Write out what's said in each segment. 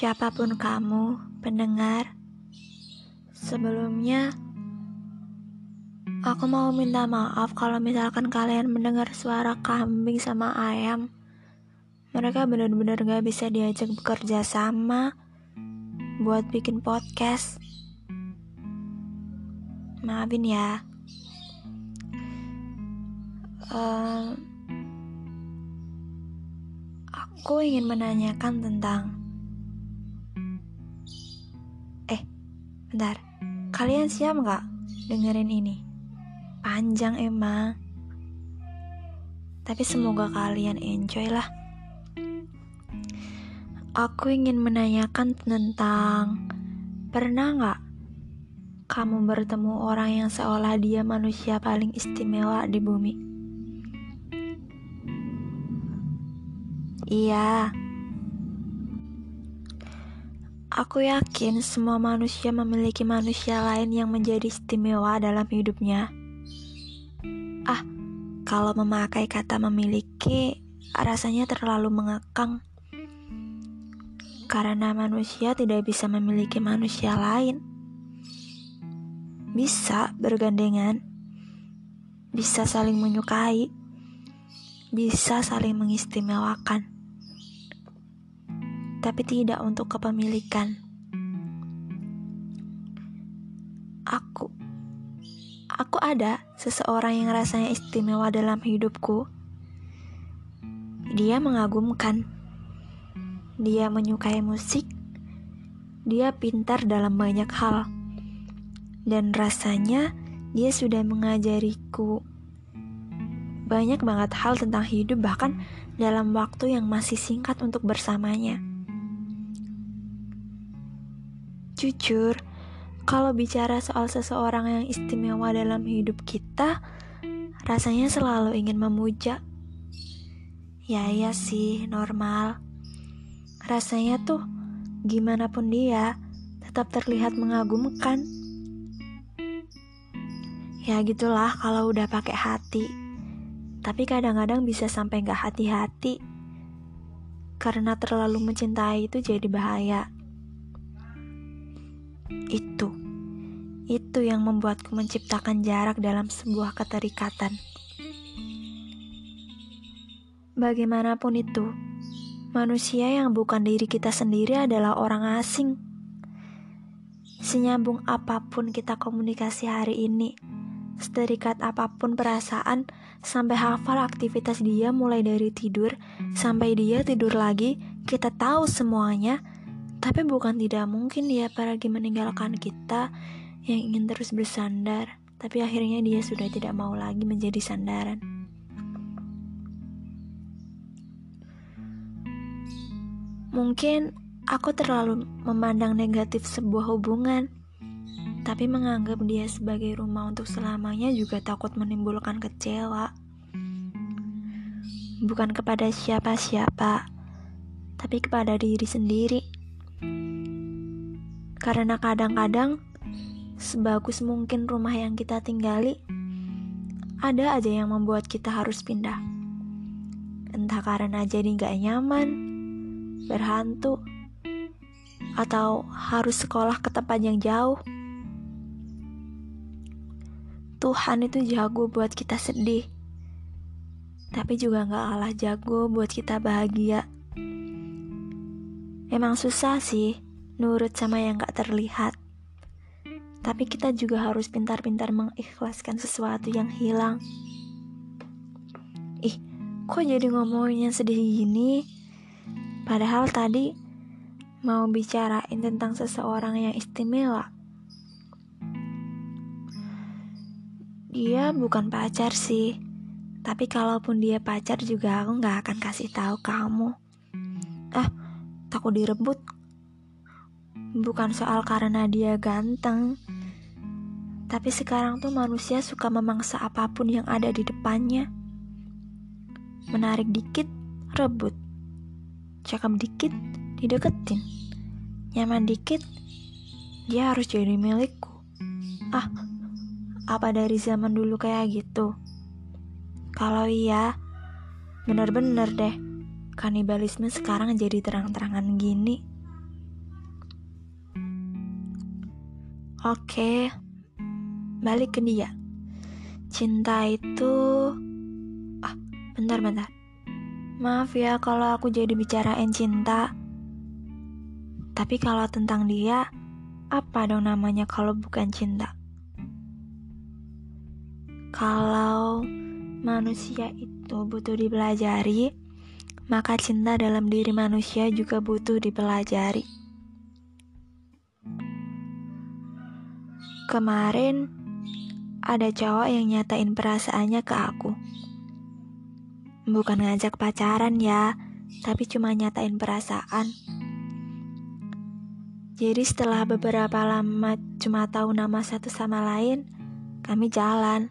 Siapa pun kamu, pendengar, sebelumnya aku mau minta maaf kalau misalkan kalian mendengar suara kambing sama ayam. Mereka benar-benar gak bisa diajak bekerja sama buat bikin podcast. Maafin ya. Uh, aku ingin menanyakan tentang Bentar, kalian siap nggak dengerin ini? Panjang emang. Tapi semoga kalian enjoy lah. Aku ingin menanyakan tentang pernah nggak kamu bertemu orang yang seolah dia manusia paling istimewa di bumi? Iya, Aku yakin semua manusia memiliki manusia lain yang menjadi istimewa dalam hidupnya. Ah, kalau memakai kata memiliki, rasanya terlalu mengekang. Karena manusia tidak bisa memiliki manusia lain. Bisa bergandengan, bisa saling menyukai, bisa saling mengistimewakan tapi tidak untuk kepemilikan. Aku, aku ada seseorang yang rasanya istimewa dalam hidupku. Dia mengagumkan, dia menyukai musik, dia pintar dalam banyak hal, dan rasanya dia sudah mengajariku banyak banget hal tentang hidup, bahkan dalam waktu yang masih singkat untuk bersamanya. Jujur, kalau bicara soal seseorang yang istimewa dalam hidup kita, rasanya selalu ingin memuja. Ya iya sih, normal. Rasanya tuh gimana pun dia tetap terlihat mengagumkan. Ya gitulah kalau udah pakai hati. Tapi kadang-kadang bisa sampai gak hati-hati. Karena terlalu mencintai itu jadi bahaya. Itu, itu yang membuatku menciptakan jarak dalam sebuah keterikatan. Bagaimanapun itu, manusia yang bukan diri kita sendiri adalah orang asing. Senyambung apa pun kita komunikasi hari ini, seterikat apa pun perasaan, sampai hafal aktivitas dia mulai dari tidur sampai dia tidur lagi, kita tahu semuanya tapi bukan tidak mungkin dia pergi meninggalkan kita yang ingin terus bersandar, tapi akhirnya dia sudah tidak mau lagi menjadi sandaran. Mungkin aku terlalu memandang negatif sebuah hubungan, tapi menganggap dia sebagai rumah untuk selamanya juga takut menimbulkan kecewa. Bukan kepada siapa-siapa, tapi kepada diri sendiri. Karena kadang-kadang sebagus mungkin rumah yang kita tinggali, ada aja yang membuat kita harus pindah. Entah karena jadi gak nyaman, berhantu, atau harus sekolah ke tempat yang jauh. Tuhan itu jago buat kita sedih, tapi juga gak kalah jago buat kita bahagia. Emang susah sih, nurut sama yang gak terlihat. Tapi kita juga harus pintar-pintar mengikhlaskan sesuatu yang hilang. Ih, kok jadi ngomongin sedih gini? Padahal tadi mau bicarain tentang seseorang yang istimewa. Dia bukan pacar sih, tapi kalaupun dia pacar juga aku gak akan kasih tahu kamu. Ah, takut direbut Bukan soal karena dia ganteng, tapi sekarang tuh manusia suka memangsa apa pun yang ada di depannya. Menarik dikit, rebut. Cakep dikit, dideketin. Nyaman dikit, dia harus jadi milikku. Ah, apa dari zaman dulu kayak gitu? Kalau iya, bener-bener deh, kanibalisme sekarang jadi terang-terangan gini. Oke, balik ke dia. Cinta itu... Ah, bentar-bentar. Maaf ya kalau aku jadi bicarain cinta. Tapi kalau tentang dia, apa dong namanya kalau bukan cinta? Kalau manusia itu butuh dipelajari, maka cinta dalam diri manusia juga butuh dipelajari. Kemarin ada cowok yang nyatain perasaannya ke aku. Bukan ngajak pacaran ya, tapi cuma nyatain perasaan. Jadi setelah beberapa lama cuma tahu nama satu sama lain, kami jalan.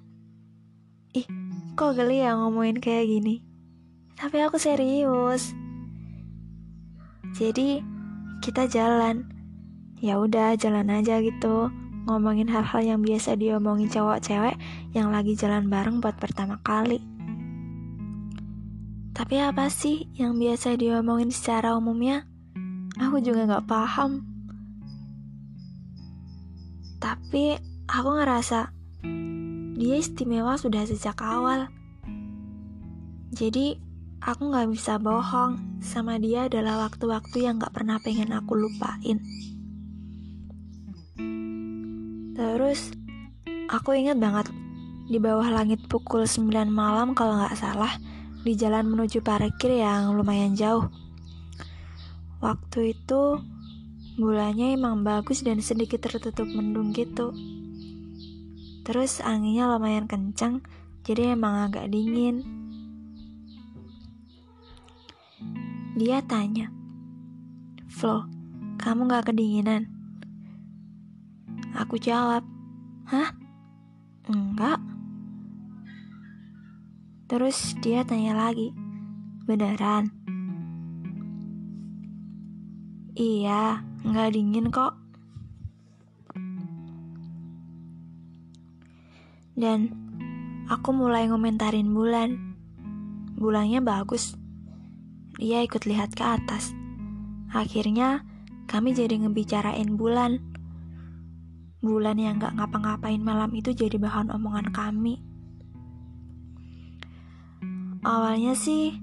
Ih, kok geli ya ngomongin kayak gini? Tapi aku serius. Jadi kita jalan. Ya udah jalan aja gitu. Ngomongin hal-hal yang biasa diomongin cowok cewek yang lagi jalan bareng buat pertama kali. Tapi apa sih yang biasa diomongin secara umumnya? Aku juga gak paham. Tapi aku ngerasa dia istimewa sudah sejak awal. Jadi aku gak bisa bohong sama dia adalah waktu-waktu yang gak pernah pengen aku lupain. Terus, aku ingat banget di bawah langit pukul 9 malam kalau gak salah, di jalan menuju parkir yang lumayan jauh. Waktu itu, bulannya emang bagus dan sedikit tertutup mendung gitu. Terus anginnya lumayan kencang, jadi emang agak dingin. Dia tanya, Flo, kamu gak kedinginan? Aku jawab, Hah? Enggak. Terus dia tanya lagi, Beneran? Iya, nggak dingin kok. Dan aku mulai ngomentarin bulan. Bulannya bagus. Dia ikut lihat ke atas. Akhirnya, kami jadi ngebicarain bulan. Bulan yang gak ngapa-ngapain malam itu jadi bahan omongan kami. Awalnya sih,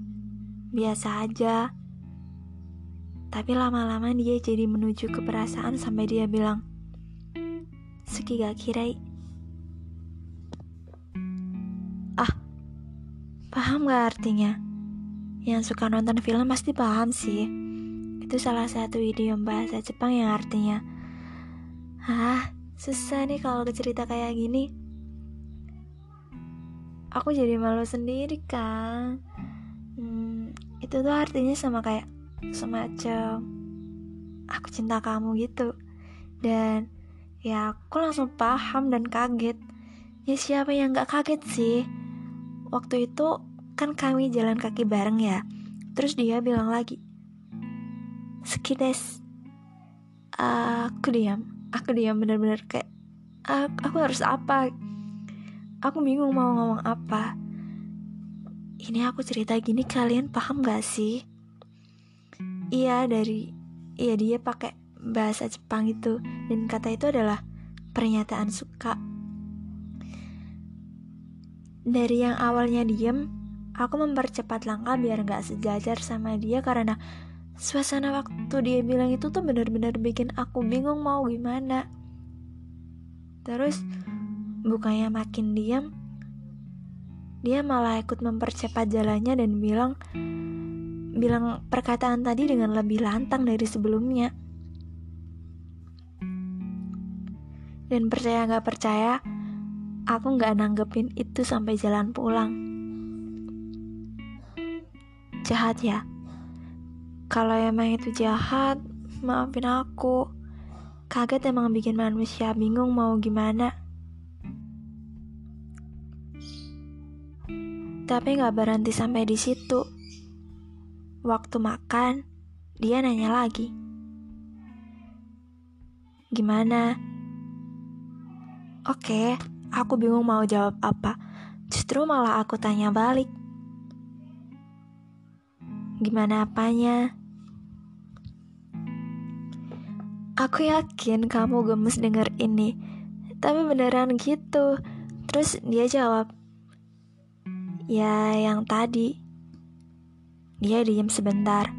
biasa aja. Tapi lama-lama dia jadi menuju ke perasaan sampai dia bilang, Seki gak kirai. Ah, paham gak artinya? Yang suka nonton film pasti paham sih. Itu salah satu idiom bahasa Jepang yang artinya Ah, susah nih kalau cerita kayak gini. Aku jadi malu sendiri kan. Hmm, itu tuh artinya sama kayak semacam aku cinta kamu gitu. Dan ya aku langsung paham dan kaget. Ya siapa yang gak kaget sih? Waktu itu kan kami jalan kaki bareng ya terus dia bilang lagi sekides aku diam aku diam bener-bener kayak aku harus apa? Aku bingung mau ngomong apa. Ini aku cerita gini kalian paham gak sih? Iya dari iya dia pakai bahasa Jepang itu. Dan kata itu adalah pernyataan suka. Dari yang awalnya diem Aku mempercepat langkah biar gak sejajar sama dia karena suasana waktu dia bilang itu tuh bener-bener bikin aku bingung mau gimana. Terus bukannya makin diam, dia malah ikut mempercepat jalannya dan bilang bilang perkataan tadi dengan lebih lantang dari sebelumnya. Dan percaya gak percaya, aku gak nanggepin itu sampai jalan pulang jahat ya? Kalau emang itu jahat, maafin aku. Kaget emang bikin manusia bingung mau gimana. Tapi gak berhenti sampai di situ. Waktu makan, dia nanya lagi. Gimana? Oke, aku bingung mau jawab apa. Justru malah aku tanya balik. Gimana apanya? Aku yakin kamu gemes denger ini. Tapi beneran gitu. Terus dia jawab, Ya yang tadi. Dia diem sebentar.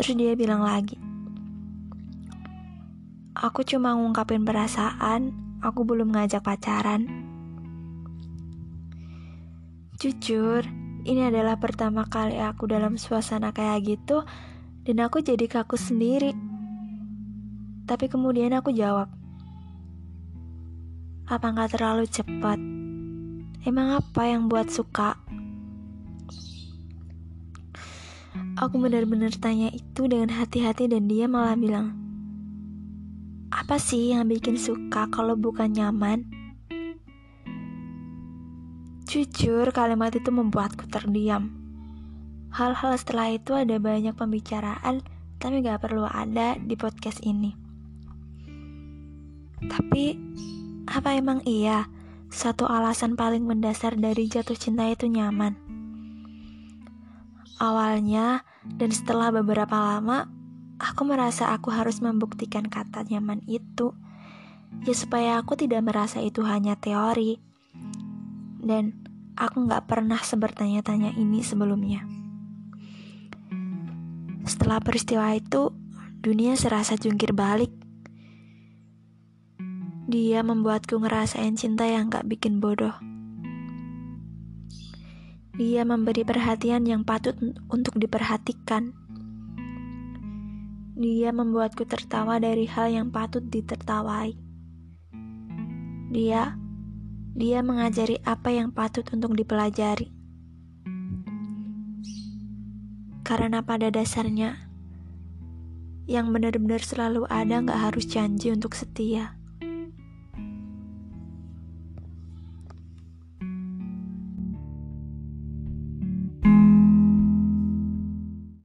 Terus dia bilang lagi, Aku cuma ngungkapin perasaan, aku belum ngajak pacaran. Jujur, ini adalah pertama kali aku dalam suasana kayak gitu, dan aku jadi kaku sendiri. Tapi kemudian aku jawab, apa nggak terlalu cepat? Emang apa yang buat suka? Aku benar-benar tanya itu dengan hati-hati dan dia malah bilang, apa sih yang bikin suka kalau bukan nyaman? Jujur, kalimat itu membuatku terdiam. Hal-hal setelah itu ada banyak pembicaraan, tapi gak perlu ada di podcast ini. Tapi, apa emang iya satu alasan paling mendasar dari jatuh cinta itu nyaman? Awalnya dan setelah beberapa lama, aku merasa aku harus membuktikan kata nyaman itu. Ya supaya aku tidak merasa itu hanya teori. Dan aku gak pernah sebertanya-tanya ini sebelumnya. Setelah peristiwa itu, dunia serasa jungkir balik. Dia membuatku ngerasain cinta yang gak bikin bodoh. Dia memberi perhatian yang patut untuk diperhatikan. Dia membuatku tertawa dari hal yang patut ditertawai. Dia, dia mengajari apa yang patut untuk dipelajari. Karena pada dasarnya, yang benar-benar selalu ada gak harus janji untuk setia.